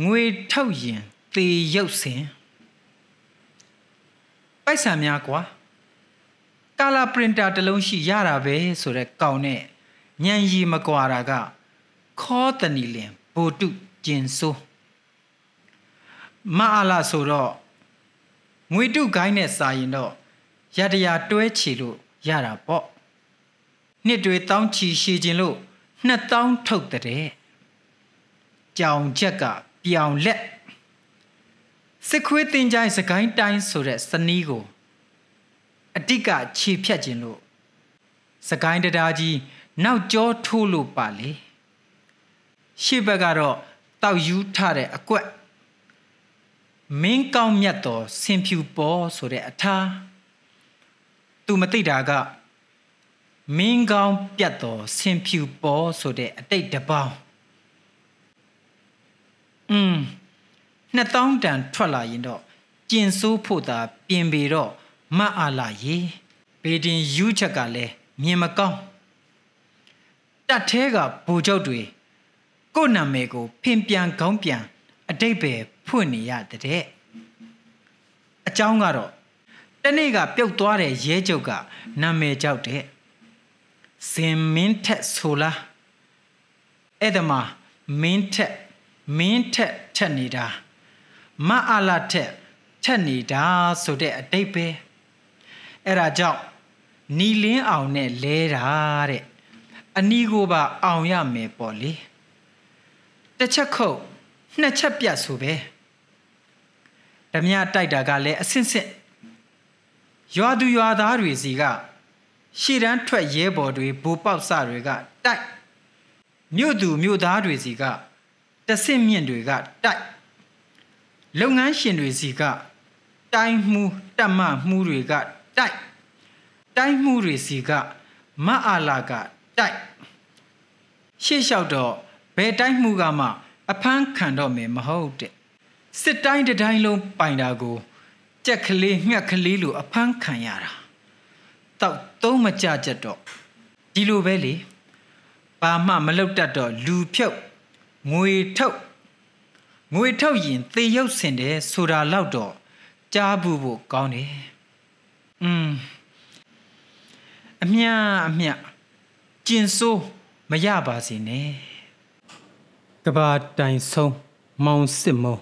ငွေထုတ်ရင်သေရုပ်စင်ပိုက်ဆံများကွာကာလာပရင်တာတစ်လုံးရှိရတာပဲဆိုတဲ့ကောင်းနဲ့ညံရီမကွာတာကခေါ်တနီလင်ဘိုတုကျင်ဆိုးမအားလာဆိုတော့ငွေတုကိုင်းနဲ့စာရင်တော့ရတရာတွဲချီလို့ရတာပေါ့နှစ်တွေတောင်းချီရှည်ခြင်းလို့နှစ်တောင်းထုတ်တဲ့ကြောင်ချက်က ပြောင်လက်စစ်ခွေးတင်ကြိုင်စကိုင်းတိုင်းဆိုတဲ့စနီးကိုအတိကခြေဖြတ်ခြင်းလို့စကိုင်းတရားကြီးနောက်ကျောထိုးလို့ပါလေရှေ့ဘက်ကတော့တောက်ယူထားတဲ့အကွက်မင်းကောင်းမြတ်တော်ဆင်ဖြူပေါ်ဆိုတဲ့အထားသူမသိတာကမင်းကောင်းပြတ်တော်ဆင်ဖြူပေါ်ဆိုတဲ့အတိတ်တပေါင်း อืมနှစ်တောင်းတန်ထွက်လာရင်တော့ကျင်ဆိုးဖို့သာပြင်ပေတော့မအားလာရေဘေဒင်ယူချက်ကလည်းမြင်မကောင်းတတ်သေးကဘူချုပ်တွေကို့နာမည်ကို ဖင်ပြန်ခေါင်းပြန်အတိတ်ပဲဖွင့်နေရတဲ့အကြောင်းကတော့တနေ့ကပြုတ်သွားတဲ့ရဲချုပ်ကနာမည်ကြောက်တဲ့စင်မင်းထက်ဆိုလားအဲ့ဒါမှမင်းထက် မင်းထက်ထက်နေတာမအားလာထက်ထက်နေတာဆိုတဲ့အတိတ်ပဲအဲ့ဒါကြောင့်နီလင်းအောင်နဲ့လဲတာတဲ့အနီးကိုပါအောင်ရမယ်ပေါ့လေတစ်ချက်ခုတ်နှစ်ချက်ပြတ်ဆိုပဲဓမြတိုက်တာကလည်းအဆင့်ဆင့်ရွာသူရွာသားတွေစီကရှေ့တန်းထွက်ရဲဘော်တွေဘူပေါက်စတွေကတိုက်မြို့သူမြို့သားတွေစီက တဆင့်မြင့်တွေကတိုက်လုပ်ငန်းရှင်တွေစီကတိုင်းမှုတက်မမှုတွေကတိုက်တိုင်းမှုတွေစီကမအာလာကတိုက်ရှေ့လျှောက်တော့ဘယ်တိုင်းမှုကမှအဖမ်းခံတော့မယ်မဟုတ်တဲ့စစ်တိုင်းတိုင်းလုံးပိုင်တာကိုကြက်ကလေးငှက်ကလေးလိုအဖမ်းခံရတာတောက်သုံးမကြကြတော့ဒီလိုပဲလေဘာမှမလုပ်တတ်တော့လူဖြုတ် ငွေထုတ်ငွေထုတ်ရင်သေရုပ်ဆင်တယ်ဆိုတာတော့တော့ကြားဘူးဖို့ကောင်းတယ်อืมအမြအမြကျင်ဆိုးမရပါစေနဲ့ကဘာတိုင်ဆုံးမောင်စစ်မုံ